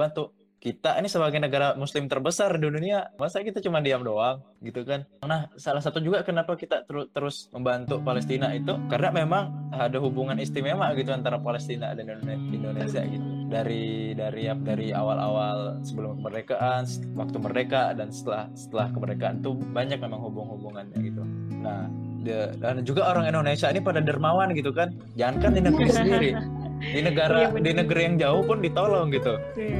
bantu. Kita ini sebagai negara muslim terbesar di dunia masa kita cuma diam doang gitu kan? Nah salah satu juga kenapa kita ter terus membantu Palestina itu karena memang ada hubungan istimewa gitu antara Palestina dan Indonesia gitu. Dari dari dari awal-awal sebelum kemerdekaan waktu merdeka dan setelah setelah kemerdekaan tuh banyak memang hubung-hubungannya gitu. Nah dan juga orang Indonesia ini pada dermawan gitu kan? Jangan kan di negeri sendiri di negara iya, di negeri yang jauh pun ditolong gitu.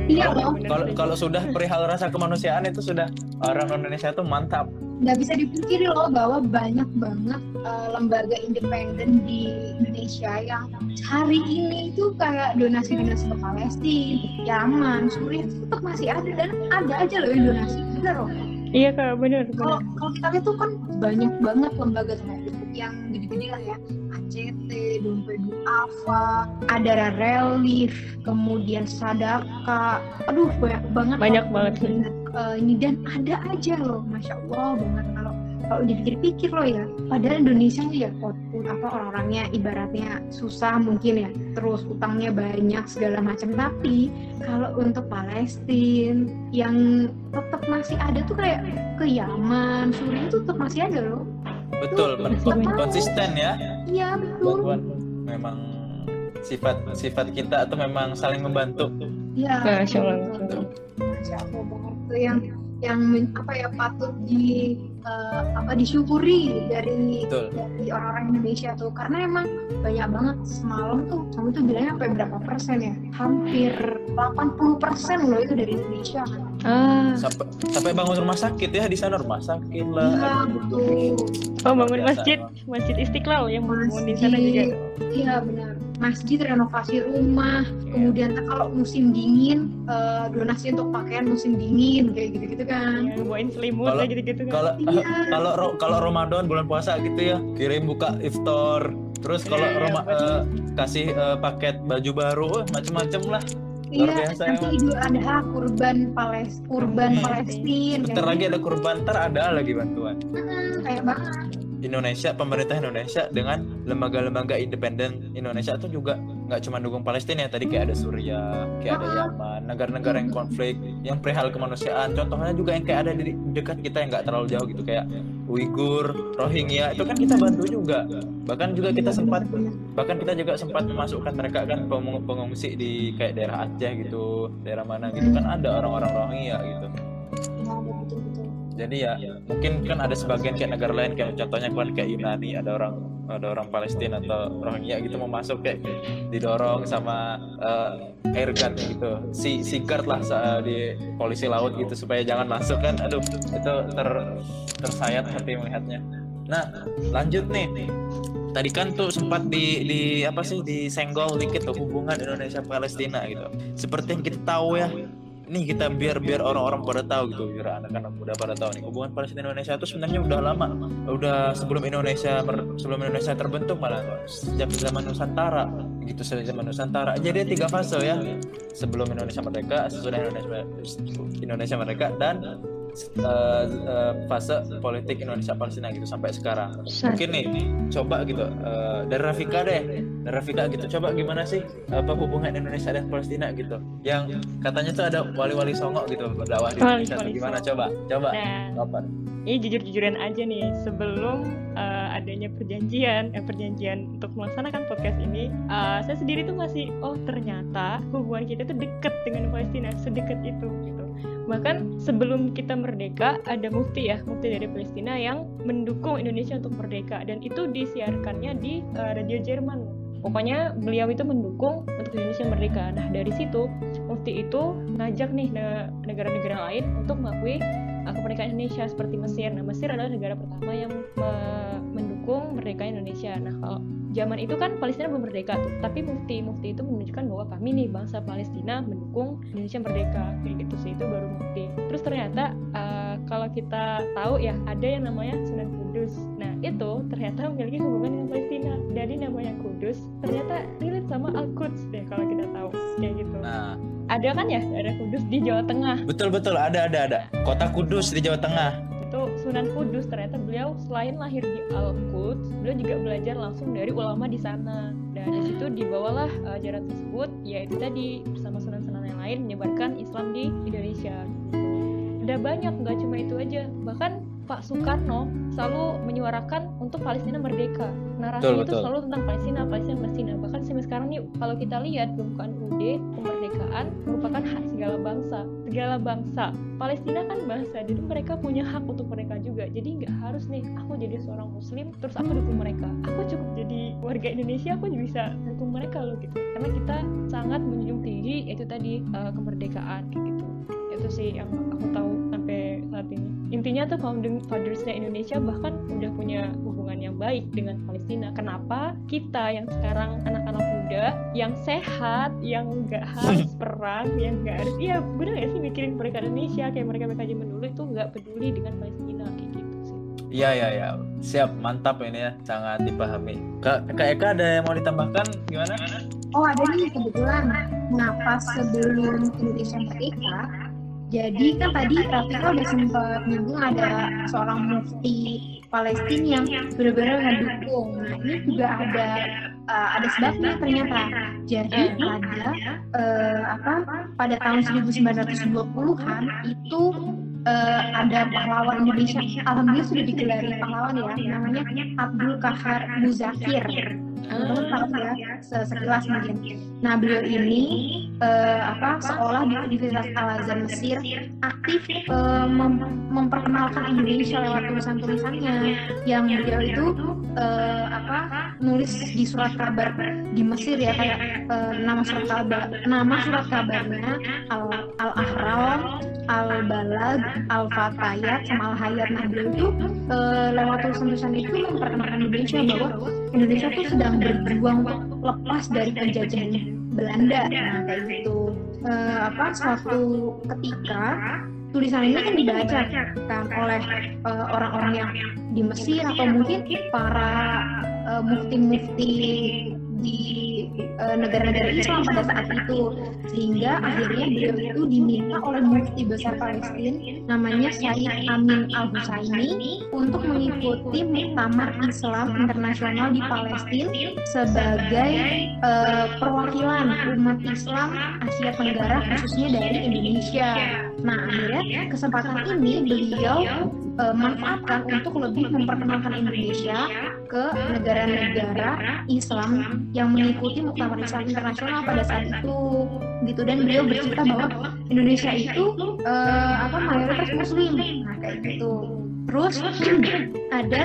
Iya. Kalau kalau sudah perihal rasa kemanusiaan itu sudah orang Indonesia itu mantap. Nggak bisa dipungkiri loh bahwa banyak banget uh, lembaga independen di Indonesia yang hari ini itu kayak donasi-donasi ke Palestina, Yaman, Suriah itu tetap masih ada dan ada aja loh yang donasi bener loh. Iya kak, benar. Kalau kalau kita lihat tuh kan banyak banget lembaga yang gede-gede lah ya ACT, Dompet Duafa, ada Relief, kemudian Sadaka, aduh banyak banget banyak banget. Uh, ini dan ada aja loh, masya Allah banget. Kalau kalau dipikir-pikir loh ya padahal Indonesia ya walaupun apa orang-orangnya ibaratnya susah mungkin ya terus utangnya banyak segala macam. Tapi kalau untuk Palestina yang tetap masih ada tuh kayak ke Yaman Suriah itu tetap masih ada loh. Betul konsisten ya iya betul. Memang sifat sifat kita atau memang saling membantu. Iya. Masya Allah masya Allah. Banget tuh yang yang apa ya patut di uh, apa disyukuri dari Betul. dari orang-orang Indonesia tuh. Karena emang banyak banget semalam tuh kamu tuh bilangnya sampai berapa persen ya? Hampir 80 persen loh itu dari Indonesia. Ah. sampai sampai bangun rumah sakit ya di sana rumah sakit lah. Ya, betul. oh bangun masjid masjid istiqlal yang bangun di sana juga iya benar masjid renovasi rumah yeah. kemudian kalau musim dingin uh, donasi untuk pakaian musim dingin kayak gitu gitu kan yeah, bawain selimut kayak gitu gitu kan kalau iya. kalau kalau Ramadan bulan puasa gitu ya kirim buka iftar terus kalau yeah, Roma uh, kasih uh, paket baju baru uh, macem-macem lah Luar iya, biasa nanti Idul Adha kurban Palestina, kurban. Palestina. Bentar lagi ada kurban, ntar ada lagi bantuan. Hmm, kayak banget. Indonesia pemerintah Indonesia dengan lembaga-lembaga independen Indonesia itu juga nggak cuma dukung Palestina ya. Tadi kayak ada Suriah kayak ada Yaman negara-negara yang konflik yang perihal kemanusiaan. Contohnya juga yang kayak ada di dekat kita yang nggak terlalu jauh gitu kayak Uighur Rohingya. Itu kan kita bantu juga. Bahkan juga kita sempat bahkan kita juga sempat memasukkan mereka kan pengungsi di kayak daerah Aceh gitu daerah mana gitu. Kan ada orang-orang Rohingya gitu jadi ya mungkin kan ada sebagian kayak negara lain kayak contohnya kan kayak Yunani ada orang ada orang Palestina atau Rohingya gitu mau masuk kayak didorong sama uh, air gun gitu. Si si guard lah di polisi laut gitu supaya jangan masuk kan. Aduh itu ter tersayat hati melihatnya. Nah lanjut nih. Tadi kan tuh sempat di di apa sih disenggol dikit tuh hubungan Indonesia Palestina gitu. Seperti yang kita tahu ya nih kita biar biar orang-orang pada tahu gitu biar anak-anak muda pada tahu nih. Hubungan Palestina Indonesia itu sebenarnya udah lama. Udah sebelum Indonesia sebelum Indonesia terbentuk malah sejak zaman Nusantara gitu sejak zaman Nusantara. Jadi tiga fase ya. Sebelum Indonesia merdeka sesudah Indonesia Indonesia merdeka dan uh, uh, fase politik Indonesia Palestina gitu sampai sekarang. Mungkin nih coba gitu uh, dari Rafika deh, dari Rafika gitu coba gimana sih apa hubungan Indonesia dan Palestina gitu. Yang katanya tuh ada wali-wali songok gitu berdakwah di Indonesia. Wali, gimana coba? Coba. Nah, apa? Ini jujur-jujuran aja nih sebelum uh, adanya perjanjian, eh, perjanjian untuk melaksanakan podcast ini, uh, saya sendiri tuh masih oh ternyata hubungan kita tuh deket dengan Palestina, sedekat itu gitu bahkan sebelum kita merdeka ada mufti ya mufti dari Palestina yang mendukung Indonesia untuk merdeka. Dan itu disiarkannya di uh, radio Jerman. Pokoknya beliau itu mendukung untuk Indonesia merdeka. Nah dari situ mufti itu ngajak nih negara-negara lain untuk mengakui uh, kemerdekaan Indonesia seperti Mesir. Nah Mesir adalah negara pertama yang mendukung merdeka Indonesia. Nah kalau zaman itu kan Palestina belum merdeka tuh tapi mufti mufti itu menunjukkan bahwa kami nih bangsa Palestina mendukung Indonesia merdeka kayak gitu sih itu baru mufti. Terus ternyata uh, kalau kita tahu ya ada yang namanya Sunan Kudus. Nah itu ternyata memiliki hubungan dengan Palestina. Jadi namanya Kudus ternyata relate sama Al-Quds deh kalau kita tahu kayak gitu. Nah. Ada kan ya ada Kudus di Jawa Tengah? Betul betul. Ada ada ada. Kota Kudus di Jawa Tengah Sunan Kudus ternyata beliau selain lahir di Al-Quds beliau juga belajar langsung dari ulama di sana dan di situ dibawalah uh, ajaran tersebut yaitu tadi bersama Sunan Sunan lain menyebarkan Islam di Indonesia. Udah banyak, nggak cuma itu aja. Bahkan Pak Soekarno selalu menyuarakan untuk Palestina merdeka. Narasi Betul, itu betul. selalu tentang Palestina, Palestina, Palestina. Bahkan sampai sekarang nih kalau kita lihat pembukaan UUD kemerdekaan merupakan hak segala bangsa. Segala bangsa. Palestina kan bangsa, jadi mereka punya hak untuk mereka juga. Jadi nggak harus nih aku jadi seorang Muslim terus aku dukung mereka. Aku cukup jadi warga Indonesia, aku juga bisa dukung mereka loh gitu. Karena kita sangat menjunjung tinggi itu tadi eh, kemerdekaan kayak gitu. Itu sih yang aku tahu sampai saat ini. Intinya tuh founding fathersnya Indonesia bahkan udah punya hubungan yang baik dengan Palestina. Kenapa kita yang sekarang anak-anak muda yang sehat, yang nggak harus perang, yang nggak harus, iya bener gak sih mikirin mereka Indonesia kayak mereka mereka zaman dulu itu nggak peduli dengan Palestina kayak gitu sih. Iya iya iya. Siap, mantap ini ya, sangat dipahami. Kak, Kak Eka ada yang mau ditambahkan gimana? Oh ada nih kebetulan. Nah pas sebelum Indonesia merdeka, jadi kan tadi Rafika udah sempat nyinggung ada seorang mufti Palestina yang benar-benar ngedukung. Nah ini juga ada uh, ada sebabnya ternyata. Jadi pada uh, apa pada tahun 1920-an itu uh, ada pahlawan Indonesia. Alhamdulillah sudah digelari pahlawan ya, namanya Abdul Kahar Muzakir. Teman-teman tahu ya se- sekilas mungkin. Nah beliau ini eh, apa sekolah di Universitas Al Azhar Mesir aktif eh, mem- memperkenalkan Indonesia lewat tulisan-tulisannya. yang beliau itu eh, apa nulis di surat kabar di Mesir ya kayak eh, nama surat kabar nama surat kabarnya Al Al Ahram Al Balag Al Fatayat sama Al Hayat nah beliau itu eh, lewat tulisan-tulisan itu memperkenalkan Indonesia bahwa Indonesia tuh sedang berjuang lepas dari penjajahan Belanda. Nah, kayak gitu. Eh, apa suatu ketika tulisan ini kan dibaca kan oleh eh, orang-orang yang di Mesir atau mungkin para eh, mufti-mufti di eh, negara-negara Islam pada saat itu sehingga akhirnya beliau itu diminta oleh mufti besar Palestina namanya Syed Amin Al Husaini untuk mengikuti Muktamar Islam Internasional di Palestina sebagai eh, perwakilan umat Islam Asia Tenggara khususnya dari Indonesia. Nah akhirnya kesempatan ini beliau eh, manfaatkan untuk lebih memperkenalkan Indonesia ke negara-negara Islam yang mengikuti Muktamar Islam Internasional pada saat itu gitu. Dan beliau bercerita bahwa Indonesia itu eh, apa mayoritas Muslim. Nah kayak gitu. Terus ada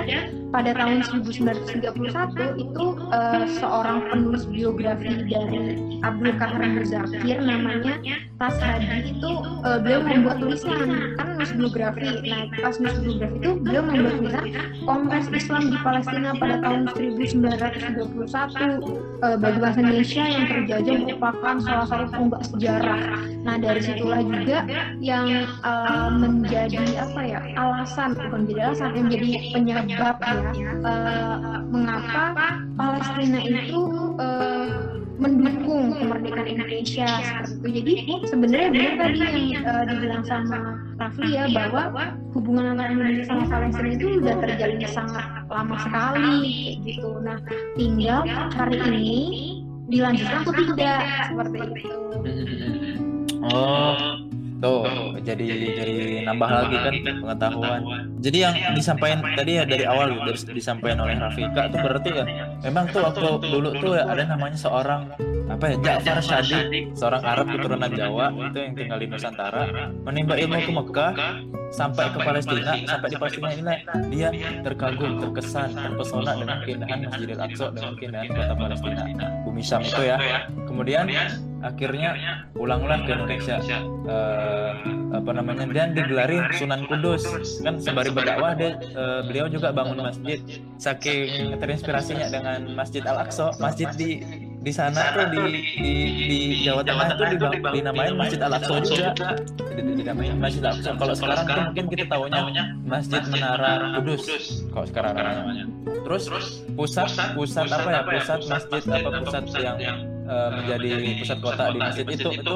pada tahun 1931 itu eh, seorang penulis biografi dari Abdul Kahar Muzakir namanya Tas Hadi itu eh, beliau membuat tulisan kan nulis biografi. Nah pas nulis biografi itu beliau membuat tulisan Kongres Islam di Palestina pada tahun 1931 eh, bagi bangsa Indonesia yang terjajah merupakan salah satu tonggak sejarah. Nah dari situlah juga yang eh, menjadi apa ya alasan bukan menjadi alasan yang menjadi penyebab ya eh, mengapa Palestina itu eh, mendukung kemerdekaan Indonesia seperti itu. Jadi sebenarnya benar tadi yang eh, dibilang sama Rafli ya bahwa hubungan antara Indonesia sama Palestina itu udah terjalin sangat lama sekali kayak gitu. Nah, tinggal hari ini dilanjutkan atau tidak seperti itu. Oh, tuh jadi jadi nambah lagi kan pengetahuan. Jadi yang disampaikan tadi ya dari awal gitu, dari disampaikan oleh Rafika tuh berarti ya memang tuh waktu dulu tuh ya ada namanya seorang apa ya Ja'far Shadi, seorang Arab keturunan Jawa itu yang tinggal di Nusantara, menimba ilmu ke Mekah sampai ke Palestina, sampai di Palestina inilah dia terkagum, terkesan, terpesona dengan keindahan Masjidil Aqsa, dengan keindahan kota Palestina, bumi Syam itu ya. Kemudian akhirnya pulanglah ke Indonesia. Eh, apa namanya dan digelari Sunan Kudus. Kan sembari berdakwah dia eh, beliau juga bangun masjid. Saking terinspirasinya dengan Masjid Al Aqsa masjid di di sana tuh di di, di Jawa Tengah itu dibang, dinamain Masjid Al Aqsa juga. Di- dinamain Masjid Al Aqsa. Kalau sekarang tuh mungkin kita tahunya Masjid Menara Kudus. Kalau sekarang namanya. terus pusat pusat apa ya? pusat masjid apa pusat yang eh, menjadi pusat kota di masjid itu itu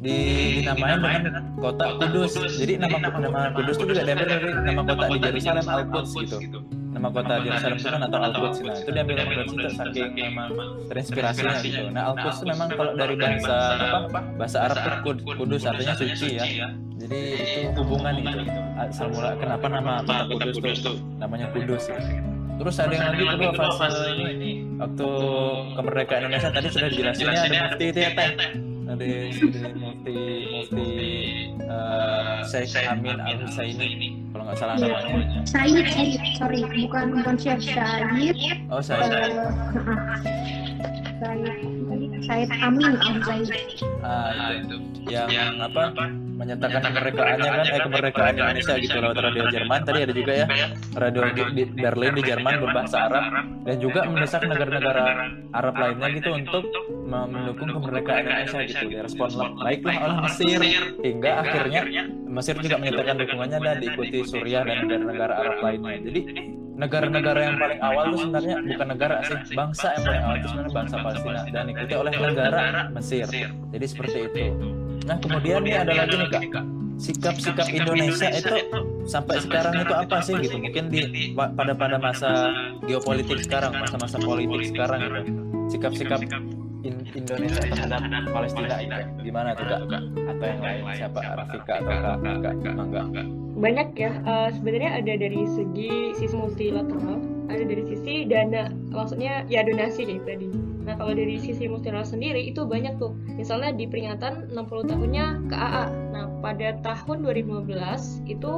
di dinamain dengan kota Kudus. Jadi nama nama Kudus itu juga diambil dari nama kota di Yerusalem Al Quds gitu. nama kota Yerusalem itu kan atau Al-Quds nah itu dia bilang dari situ saking memang terinspirasinya gitu. nah Al-Quds itu memang kalau dari bahasa apa? bahasa Arab itu kud- kudus artinya suci ya. jadi itu hubungan itu. asal mula kenapa nama kota kudus itu namanya kudus ya. Terus ada yang lagi kedua fase ini waktu kemerdekaan Indonesia tadi sudah dijelasin ya ada mufti itu ya teh? Ada ada mufti mufti eh, Syekh Amin Al Husaini kalau nggak salah namanya. Said, Said, sorry, bukan bukan Said. oh saya Said, Said Amin Al Zaid. ah, itu. Yang apa menyatakan kemerdekaannya kan eh kemerdekaan Indonesia gitu lewat radio Jerman. Tadi ada juga ya radio di, di Berlin di Jerman berbahasa Arab. Dan juga mendesak negara-negara Arab lainnya gitu untuk me- mendukung kemerdekaan Indonesia gitu direspon baiklah oleh Mesir hingga akhirnya Mesir juga menyatakan dukungannya dan diikuti Suriah dan negara-negara Arab lainnya. jadi negara-negara yang paling awal itu sebenarnya bukan negara sih bangsa yang paling awal itu sebenarnya bangsa Palestina. Dan diikuti oleh negara Mesir. Jadi seperti itu nah kemudian nih ada lagi nih kak. sikap-sikap Indonesia itu sampai sekarang itu apa sih gitu? Mungkin di pa- pada pada masa geopolitik sekarang masa-masa politik sekarang gitu. sikap-sikap In- Indonesia terhadap Palestina itu gimana tuh kak? Atau yang lain? Siapa? Rafika atau kak? kak? Mangga? Banyak ya Eh, sebenarnya ada dari segi sisi multilateral ada dari sisi dana maksudnya ya donasi kayak tadi nah kalau dari sisi multilateral sendiri itu banyak tuh. Misalnya di peringatan 60 tahunnya KAA nah pada tahun 2015 itu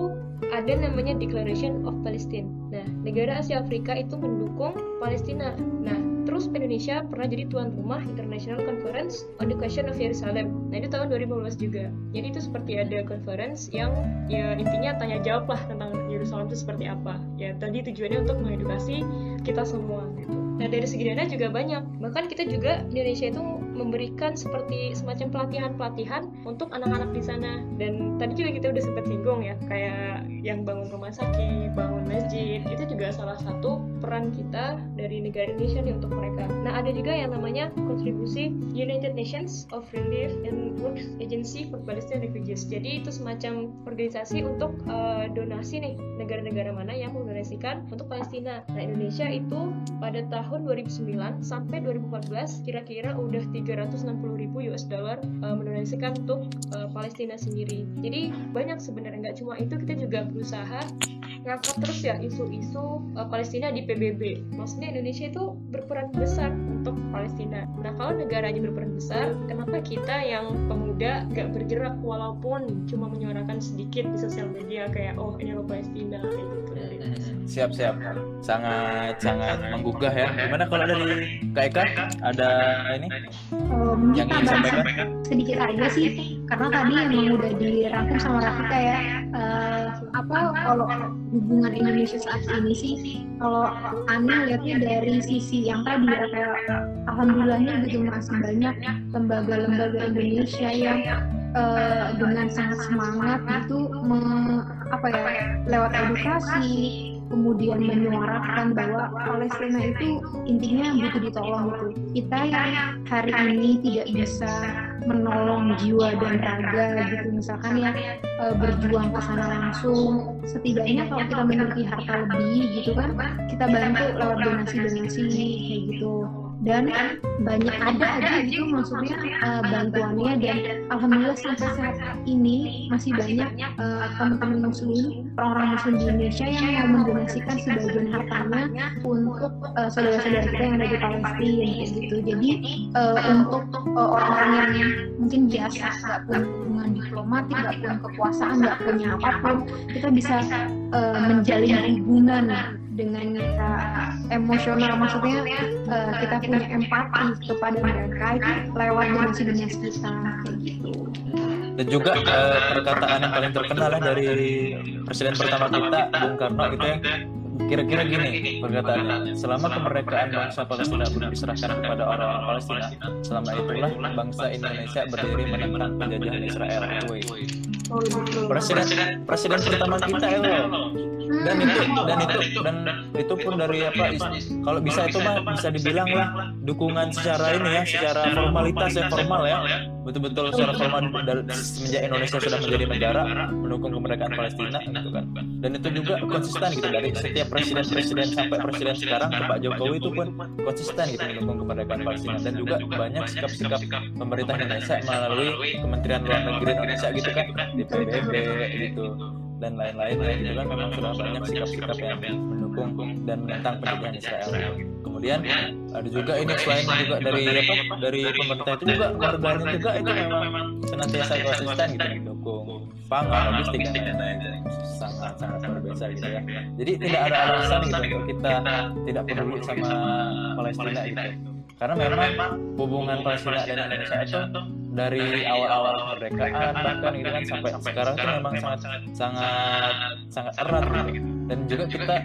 ada namanya Declaration of Palestine. Nah negara Asia Afrika itu mendukung Palestina. Nah terus Indonesia pernah jadi tuan rumah International Conference on the Question of Jerusalem nah itu tahun 2015 juga. Jadi itu seperti ada conference yang ya intinya tanya jawab lah tentang Yerusalem itu seperti apa. Ya tadi tujuannya untuk mengedukasi kita semua. Nah dari segi dana juga banyak. Bahkan kita juga Indonesia itu memberikan seperti semacam pelatihan-pelatihan untuk anak-anak di sana. Dan tadi juga kita udah sempat singgung ya kayak yang bangun rumah sakit bangun masjid itu juga salah satu peran kita dari negara Indonesia nih untuk mereka. Nah ada juga yang namanya kontribusi United Nations of Relief and Works Agency for Palestinian Refugees. Jadi itu semacam organisasi untuk eh, donasi nih negara-negara mana yang mendonasikan untuk Palestina. Nah Indonesia itu pada tahun 2009 sampai 2014 kira-kira udah 360 ribu US dollar eh, mendonasikan untuk eh, Palestina sendiri. Jadi banyak sebenarnya nggak cuma itu kita juga berusaha ngangkat terus ya isu-isu uh, Palestina di PBB. Maksudnya Indonesia itu berperan besar untuk Palestina. Nah kalau negaranya berperan besar, kenapa kita yang pemuda nggak bergerak walaupun cuma menyuarakan sedikit di sosial media kayak oh ini lo Palestina kayak gitu. siap siap sangat sangat menggugah ya gimana kalau dari Kak Eka ada ini Eh, mungkin yang ingin disampaikan sedikit aja sih karena tadi emang udah dirangkum sama Rafika ya Eh, apa kalau hubungan Indonesia saat ini sih kalau Ani lihatnya dari sisi yang tadi ya kayak alhamdulillahnya gitu masih banyak lembaga-lembaga Indonesia yang eh, dengan sangat semangat itu me- apa ya lewat edukasi kemudian menyuarakan bahwa Palestina itu intinya butuh ditolong gitu. Kita yang hari ini tidak bisa menolong jiwa dan raga gitu misalkan ya eh, berjuang ke sana langsung setidaknya kalau kita memiliki harta lebih gitu kan kita bantu lewat donasi-donasi kayak gitu dan banyak ada aja gitu maksudnya eh, bantuannya. dan alhamdulillah sampai saat ini masih banyak eh, teman-teman muslim orang-orang muslim di Indonesia yang mau mendonasikan sebagian hartanya untuk eh, saudara-saudara kita yang ada di Palestina gitu. Jadi eh, untuk orang-orang yang mungkin biasa nggak punya hubungan diplomatik nggak punya kekuasaan nggak punya apa pun kita bisa eh, menjalin hubungan dengan kita emosional. Maksudnya eh, kita punya empati kepada mereka itu lewat donasi-donasi kita kayak gitu. Dan juga eh, perkataan yang paling terkenal ya dari presiden pertama kita Bung Karno itu yang kira-kira gini perkataannya. Selama kemerdekaan bangsa Palestina belum diserahkan kepada orang-orang Palestina selama itulah bangsa Indonesia berdiri menentang penjajahan Israel. Woi. oh betul presiden presiden pertama kita ya loh dan itu dan itu. dan itu pun dari apa kalau bisa itu mah bisa dibilang lah dukungan secara ini ya secara formalitas ya. formal ya. Betul-betul secara formal dari semenjak Indonesia sudah menjadi negara mendukung kemerdekaan Palestina gitu kan. dan itu juga konsisten gitu dari setiap presiden-presiden sampai presiden sekarang ke Pak Jokowi itu pun konsisten gitu mendukung kemerdekaan Palestina. Dan juga banyak sikap-sikap pemerintah Indonesia melalui Kementerian Luar Negeri Indonesia gitu kan di PBB gitu dan lain-lain. Gitu kan memang sudah banyak sikap-sikap yang mendukung dan menentang penjajahan Israel. Kemudian ada juga ini selain juga dari apa? dari pemerintah itu juga warganya juga itu memang senantiasa konsisten gitu mendukung pangan logistik dan lain-lain. sangat sangat luar biasa gitu ya. jadi tidak ada alasan gitu untuk kita tidak peduli sama Palestina gitu. karena memang hubungan Palestina dan Indonesia itu dari awal-awal kemerdekaan bahkan gitu kan sampai sekarang itu memang sangat sangat sangat erat gitu. Dan juga kita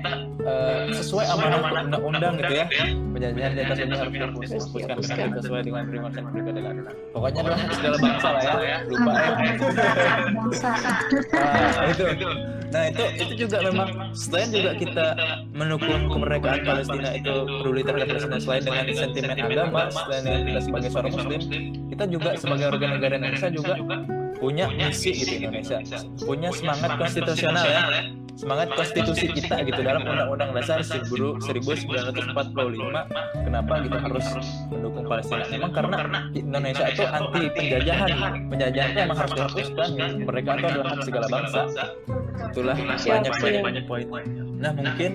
uh, sesuai amanah undang-undang gitu ya. perjanjian di atas ini harus dihapuskan. dengan sesuai dengan primer dan kemerdekaan pokoknya adalah segala bangsa lah ya. Lupa ya. nah, itu. Nah itu itu juga memang selain juga kita mendukung kemerdekaan Palestina itu peduli terhadap Palestina selain dengan sentimen agama selain dengan kita sebagai seorang muslim kita juga sebagai warga negara Indonesia juga punya misi gitu Indonesia. Punya semangat konstitusional ya semangat konstitusi kita gitu dalam undang-undang dasar 1945 kenapa kita harus mendukung Palestina? Memang karena Indonesia itu anti penjajahan. penjajahan itu memang harus dihapuskan ya. mereka itu adalah hak segala bangsa. itulah banyak banyak poin. nah mungkin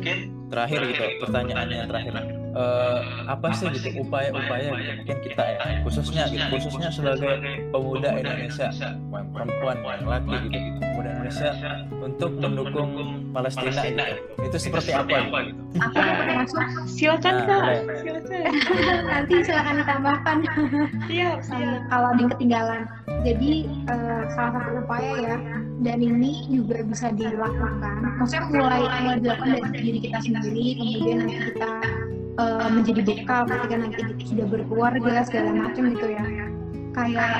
terakhir gitu pertanyaannya terakhir uh, apa sih gitu upaya-upaya gitu mungkin kita ya khususnya gitu khususnya sebagai pemuda Indonesia perempuan yang laki gitu pemuda Indonesia untuk mendukung Palestina gitu. Itu seperti apa gitu? aku masuk. Silakan Nah, kak. silakan. Nanti silakan ditambahkan. Siap siap. kalau ada yang ketinggalan. Jadi eh, salah satu upaya ya dan ini juga bisa dilakukan. Maksudnya mulai mulai dilakukan dari diri kita sendiri kemudian nanti kita eh, menjadi bekal ketika nanti sudah berkeluarga segala macam gitu ya. Kayak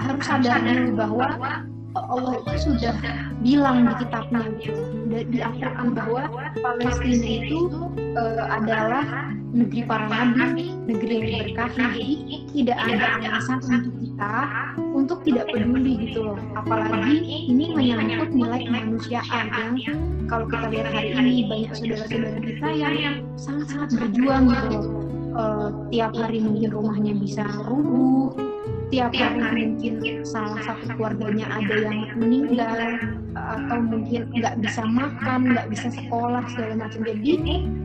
harus sadar dulu bahwa Allah itu sudah bilang di kitabnya gitu di- Al-Quran bahwa Palestina itu eh, adalah negeri para nabi, negeri yang diberkahi. Tidak ada alasan untuk kita untuk tidak peduli gitu loh. Apalagi ini menyangkut nilai kemanusiaan yang kalau kita lihat hari ini banyak saudara-saudara kita yang sangat-sangat berjuang gitu loh. Eh, tiap hari mungkin rumahnya bisa rubuh, tiap hari mungkin salah satu keluarganya ada yang meninggal atau mungkin nggak bisa makan, nggak bisa sekolah segala macam. Jadi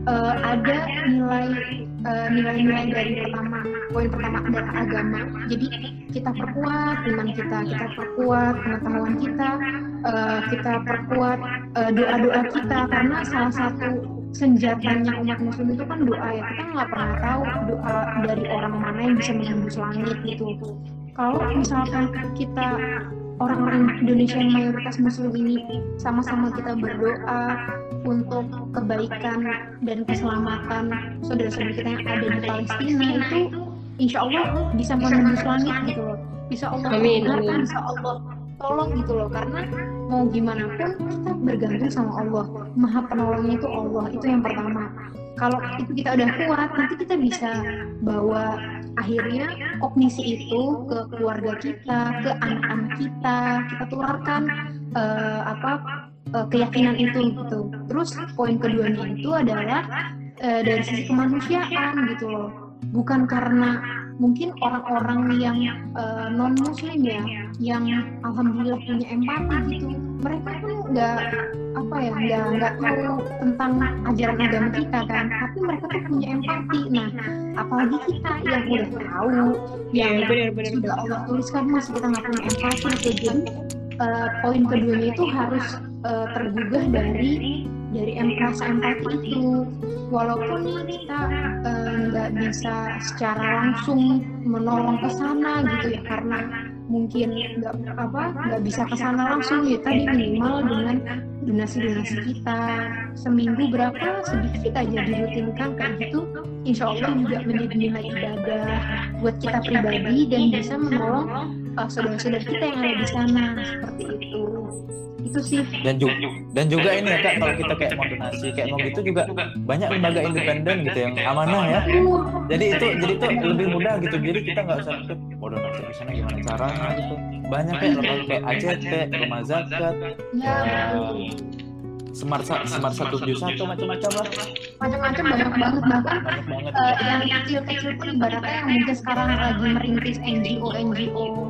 eh, ada nilai eh, nilai-nilai dari pertama poin pertama adalah agama. Jadi kita perkuat iman kita, kita perkuat pengetahuan kita, eh, kita perkuat eh, doa-doa kita. karena salah satu senjatanya umat muslim itu kan doa ya. Kita nggak pernah tahu doa dari orang mana yang bisa menembus langit gitu kalau misalkan kita orang-orang Indonesia yang mayoritas muslim ini sama-sama kita berdoa untuk kebaikan dan keselamatan saudara-saudara kita yang ada di Palestina itu insya Allah bisa menembus langit gitu loh. Bisa Allah Amin, bisa Allah tolong gitu loh. Karena mau gimana pun kita bergantung sama Allah. Maha penolongnya itu Allah itu yang pertama. Kalau itu kita udah kuat nanti kita bisa bawa akhirnya kognisi itu ke keluarga kita ke anak-anak kita kita tularkan eh, apa eh, keyakinan itu gitu. Terus poin keduanya itu adalah eh, dari sisi kemanusiaan gitu loh. Bukan karena mungkin orang-orang yang non muslim ya yang alhamdulillah punya empati gitu mereka pun nggak apa ya nggak nggak tahu tentang ajaran agama kita kan tapi mereka tuh punya empati. Nah apalagi kita yang udah tahu yang Iya, benar benar. sudah Allah tuliskan masih kita nggak punya empati. Gitu jadi eh, poin keduanya itu harus eh, tergugah dari dari em- rasa itu walaupun kita eh, nggak bisa secara langsung menolong ke sana gitu ya karena mungkin nggak apa nggak bisa ke sana langsung ya tadi minimal dengan donasi-donasi kita. Seminggu berapa sedikit aja dirutinkan kayak gitu. Insya Allah juga menjadi nilai ibadah buat kita pribadi dan bisa menolong uh, saudara-saudara kita yang ada di sana seperti itu itu sih. Dan juga dan juga ini ya kak kalau kita kayak mau donasi kayak mau gitu juga banyak lembaga independen gitu yang amanah ya. jadi itu jadi itu lebih mudah gitu. jadi kita nggak usah tuh mau donasi di sana gimana caranya? Gitu. Banyak kayak lembaga kayak ACT rumah zakat. Ya smart smart satu tujuh satu macam-macam lah. Macam-macam banyak banget. Bahkan banyak banget. uh, yang kecil-kecil pun ibaratnya yang mungkin sekarang lagi merintis NGO NGO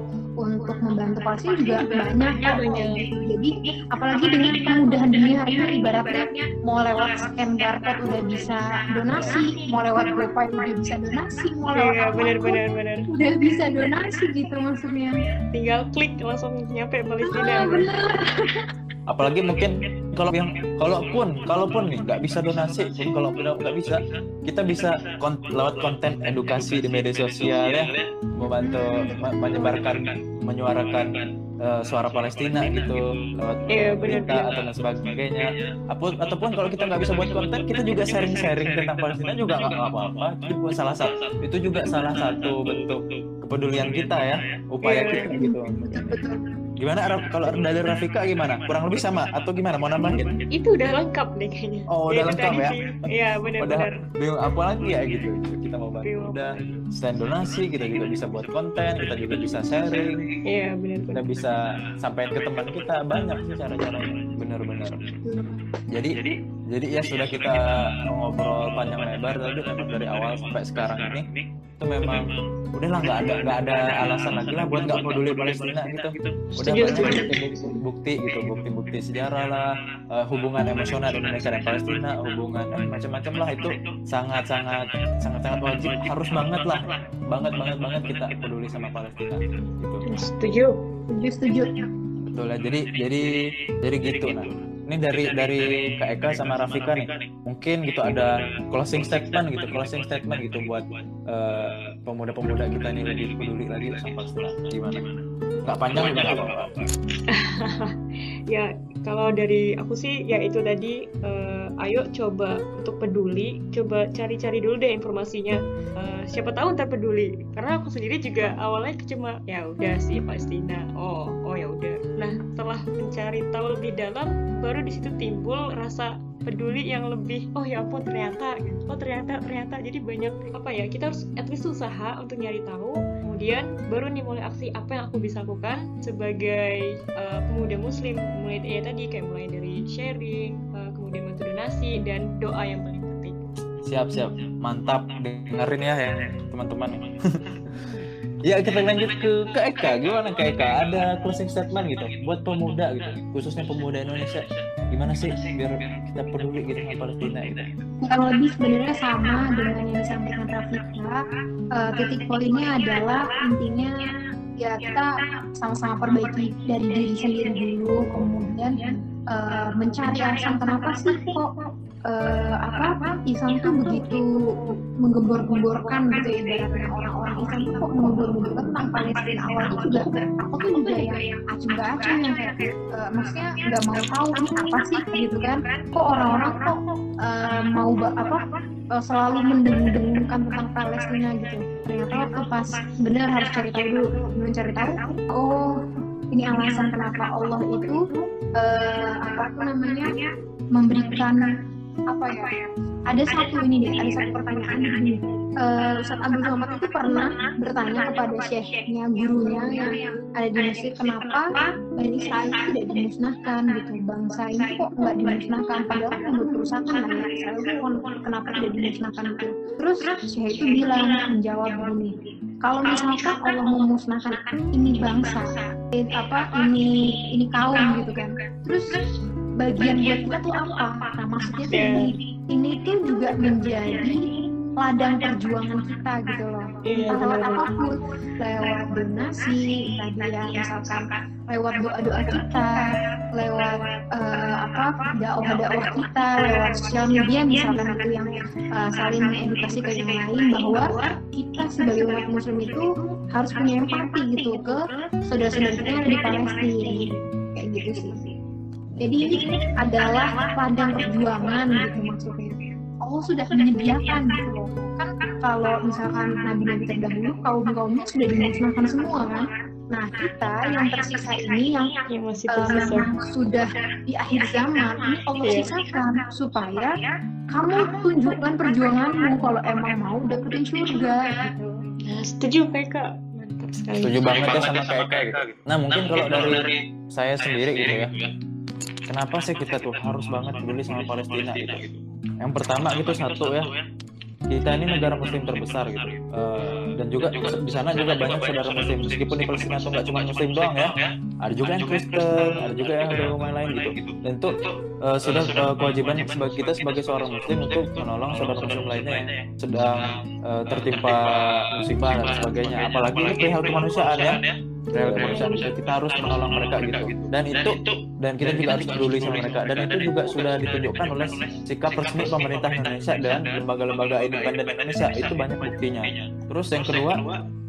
membantu Palestina juga banyak banyak. gitu. Jadi apalagi dengan kemudahan dunia hari ini ibaratnya mau lewat scan barcode udah bisa donasi, mau lewat GoPay udah bisa donasi, mau lewat Iya, apa pun benar-benar benar. udah bisa donasi gitu maksudnya. Tinggal klik langsung nyampe Palestina. Ah, bener. apalagi mungkin kalau yang kalaupun kalaupun nih nggak bisa donasi pun kalau udah nggak bisa kita bisa kon- lewat konten edukasi di media sosial ya membantu me- menyebarkan menyuarakan eh, suara Palestina gitu lewat Iya, benar, berita atau dan sebagainya. Apun, ataupun kalau kita nggak bisa buat konten kita juga sharing-sharing tentang Palestina juga nggak apa-apa. itu juga salah satu itu juga salah satu bentuk kepedulian kita ya upaya Iya, kita gitu. Betul betul. Gimana kalau dari Rafika gimana kurang lebih sama atau gimana mau nambahin Itu udah lengkap deh kayaknya. Oh, udah Itu lengkap ya? Iya, benar-benar. bingung apa lagi ya gitu. Kita mau bantu. Bingung. Udah selain donasi kita juga bisa buat konten, kita juga bisa sharing, Iya, benar-benar. kita bisa sampaikan ke teman kita banyak sih cara-caranya. Benar-benar. Jadi jadi ya sudah kita ngobrol panjang lebar tadi memang dari awal sampai sekarang ini itu memang udahlah nggak ada nggak ada alasan lagi lah buat nggak peduli Palestina gitu udah banyak bukti, bukti gitu bukti-bukti sejarah lah eh, hubungan emosional Indonesia dan Palestina hubungan eh, macam-macam lah itu sangat-sangat sangat-sangat wajib harus banget lah banget banget banget kita peduli sama Palestina gitu Setuju. Setuju setuju. betul ya jadi jadi jadi gitu nah ini dari dari Kak Eka sama Rafika nih. mungkin gitu ada closing statement gitu closing statement gitu buat eh, pemuda-pemuda kita ini. lebih peduli lagi sama Palestina gimana nggak panjang juga apa-apa. Ya, kalau dari aku sih ya itu tadi eh, ayo coba untuk peduli, coba cari-cari dulu deh informasinya. Eh, siapa tahu ntar peduli. Karena aku sendiri juga awalnya cuma ya udah sih Palestina. Oh, oh ya udah. Nah, setelah mencari tahu lebih dalam, baru di situ timbul rasa peduli yang lebih oh ya ampun ternyata oh ternyata ternyata jadi banyak apa ya kita harus at least usaha untuk nyari tahu kemudian baru nih mulai aksi apa yang aku bisa lakukan sebagai uh, pemuda muslim mulai ya tadi kayak mulai dari sharing uh, kemudian bantu donasi dan doa yang paling penting. Siap siap. Mantap. Dengerin ya ya teman-teman. Ya kita lanjut ke ke Eka. Gimana ke Eka? Ada closing statement gitu buat pemuda gitu khususnya pemuda Indonesia. Gimana sih biar kita peduli gitu sama Palestina gitu? Yang lebih sebenarnya sama dengan yang disampaikan Rafika. Eh, titik poinnya adalah intinya ya kita sama-sama perbaiki dari diri sendiri dulu, kemudian eh, mencari alasan kenapa sih kok eh, apa Islam tuh begitu menggembor-gemborkan gitu ya ibaratnya orang-orang Islam tuh kok menggembor-gemborkan tentang Palestina awalnya juga aku tuh juga yang acung gak acung yang eh, maksudnya nggak mau tahu apa sih gitu kan kok orang-orang kok eh, mau apa eh, selalu mendengung-dengungkan tentang Palestina gitu. Ternyata waktu pas bener harus cari tahu dulu belum cari tahu oh ini alasan kenapa Allah itu eh, apa tuh namanya? Memberikan apa ya? Ada satu ini deh ada satu pertanyaan gini uh, Ustadz Abdul Somad itu pernah bertanya kepada syekhnya gurunya yang ada di Mesir kenapa Bani Israel itu tidak dimusnahkan? gitu. bangsa ini kok nggak dimusnahkan? padahal kan udah kerusakan lah ya Israel itu kenapa tidak dimusnahkan? gitu. Terus syekh itu bilang menjawab begini kalau misalkan Allah memusnahkan ini bangsa apa ini ini kaum gitu kan. Terus bagian buat kita tuh apa? Nah maksudnya tuh ini ini tuh juga menjadi ladang perjuangan kita gitu loh Iya, lewat apa pun lewat donasi tadi ya misalkan lewat doa-doa kita lewat eh, apa dakwah-dakwah kita lewat sosial media misalkan itu yang eh, saling mengedukasi ke yang lain bahwa kita sebagai umat muslim itu harus punya empati gitu ke saudara-saudara kita yang di Palestina. Kayak gitu sih. Jadi ini adalah ladang perjuangan gitu maksudnya. Allah sudah menyediakan gitu loh. Kan kalau misalkan nabi-nabi terdahulu kaum kaumnya sudah dimusnahkan semua kan? Nah, kita yang tersisa ini yang yang masih eh, tersisa. memang sudah di akhir zaman, ini Allah Iya. sisakan supaya kamu tunjukkan perjuanganmu kalau emang mau dapetin surga gitu. nah, setuju PK mantap sekali. Setuju banget ya sama kayak kayak gitu. Nah mungkin kalau dari saya sendiri gitu ya. Kenapa sih kita tuh harus banget peduli sama Palestina gitu? Yang pertama gitu satu ya kita ini negara muslim terbesar gitu. Eh, dan juga di sana juga banyak saudara muslim. Meskipun di Palestina tuh nggak cuma muslim doang ya. Ada juga yang Kristen ada juga yang agama lain gitu. Dan itu eh, sudah eh, kewajiban sebagai kita sebagai seorang muslim untuk menolong saudara muslim lainnya yang sedang eh, tertimpa musibah dan sebagainya. Apalagi ini perihal kemanusiaan ya perihal kemanusiaan itu kita harus menolong mereka gitu. dan itu dan kita juga harus peduli sama mereka. Dan itu juga sudah ditunjukkan oleh sikap resmi pemerintah Indonesia dan lembaga-lembaga independen Indonesia. Itu banyak buktinya terus yang kedua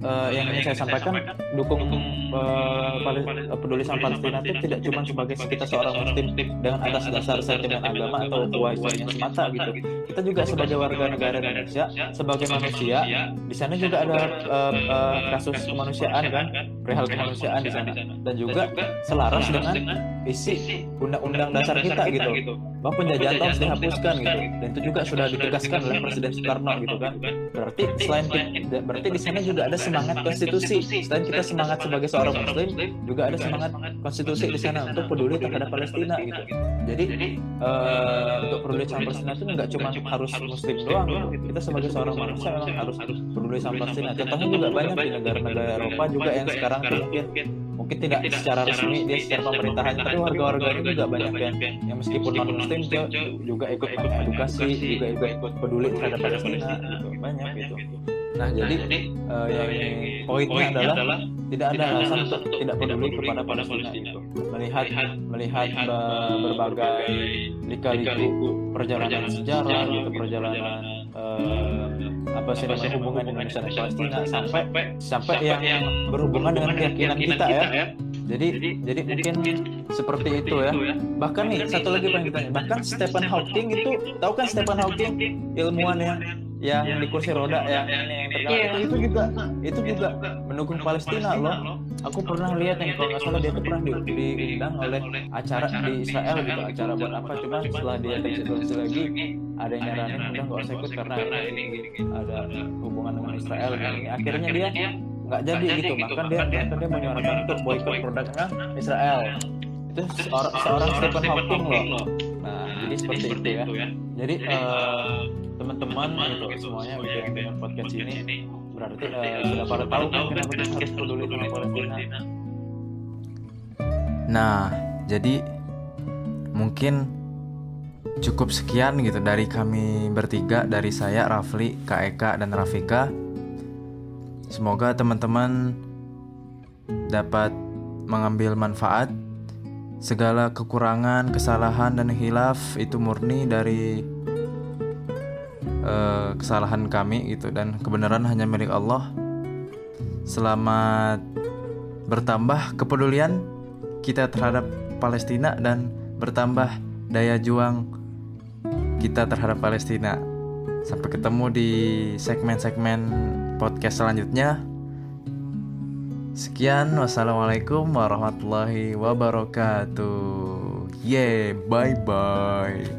eh, yang ingin saya sampaikan dukung eh, Pal- eh, peduli sama Palestina itu tidak cuma sebagai kita seorang muslim dengan atas dasar sentimen agama atau kewajibannya semata gitu. kita juga sebagai warga negara Indonesia sebagai manusia di sana juga ada eh, kasus kemanusiaan kan perihal kemanusiaan di sana. dan juga selaras dengan isi undang-undang dasar kita gitu. bahwa penjajahan itu harus dihapuskan gitu. dan itu juga sudah ditegaskan oleh Presiden Soekarno gitu kan. berarti selain kita, berarti di sana juga ada semangat konstitusi. selain kita semangat sebagai seorang muslim juga ada semangat konstitusi di sana untuk peduli terhadap Palestina gitu. jadi eh, untuk peduli sama Palestina itu nggak cuma harus muslim doang gitu. Kita sebagai seorang manusia memang harus peduli sama Palestina. contohnya juga banyak di negara-negara Eropa juga yang sekarang mungkin mungkin tidak secara resmi dia secara pemerintahannya tapi warga-warganya juga banyak yang yang meskipun non muslim dia juga ikut mengedukasi juga ikut peduli terhadap Palestina gitu. Banyak gitu. nah jadi eh, yang poinnya adalah tidak ada alasan untuk tidak peduli kepada Palestina gitu. Melihat melihat be- berbagai lika-liku perjalanan sejarah gitu perjalanan eh, apa sih namanya hubungan Indonesia dan Palestina? sampai sampai yang berhubungan dengan keyakinan kita ya jadi jadi mungkin seperti itu ya. bahkan nih satu lagi pengen ditanya bahkan Stephen Hawking itu tahu kan Stephen Hawking? Ilmuwan yang yang di kursi roda yang ini yang terkenal Iya. itu, itu juga itu juga mendukung Palestina loh. aku pernah lihat yang kalau nggak salah dia tuh pernah di- diundang oleh acara di Israel gitu acara buat apa. Cuma setelah dia tersituasi lagi ada yang nyaranin udah nggak usah ikut karena ini ada hubungan dengan Israel dan ini akhirnya dia nggak jadi gitu bahkan dia bahkan dia menyuarakan untuk boykot produknya Israel. Itu seorang, seorang Stephen Hawking loh. nah jadi seperti itu ya. jadi eh, teman-teman gitu semuanya gitu yang dengar podcast ini berarti eh, sudah pada tahu kan kenapa kita harus peduli sama Palestina. Nah, jadi mungkin cukup sekian gitu dari kami bertiga dari saya Rafli, Kak Eka dan Rafika. Semoga teman-teman dapat mengambil manfaat. Segala kekurangan, kesalahan dan hilaf itu murni dari eh, kesalahan kami gitu dan kebenaran hanya milik Allah. Selamat bertambah kepedulian kita terhadap Palestina dan bertambah daya juang kita terhadap Palestina. Sampai ketemu di segmen-segmen podcast selanjutnya. Sekian, wassalamualaikum warahmatullahi wabarakatuh. Yeah, bye bye.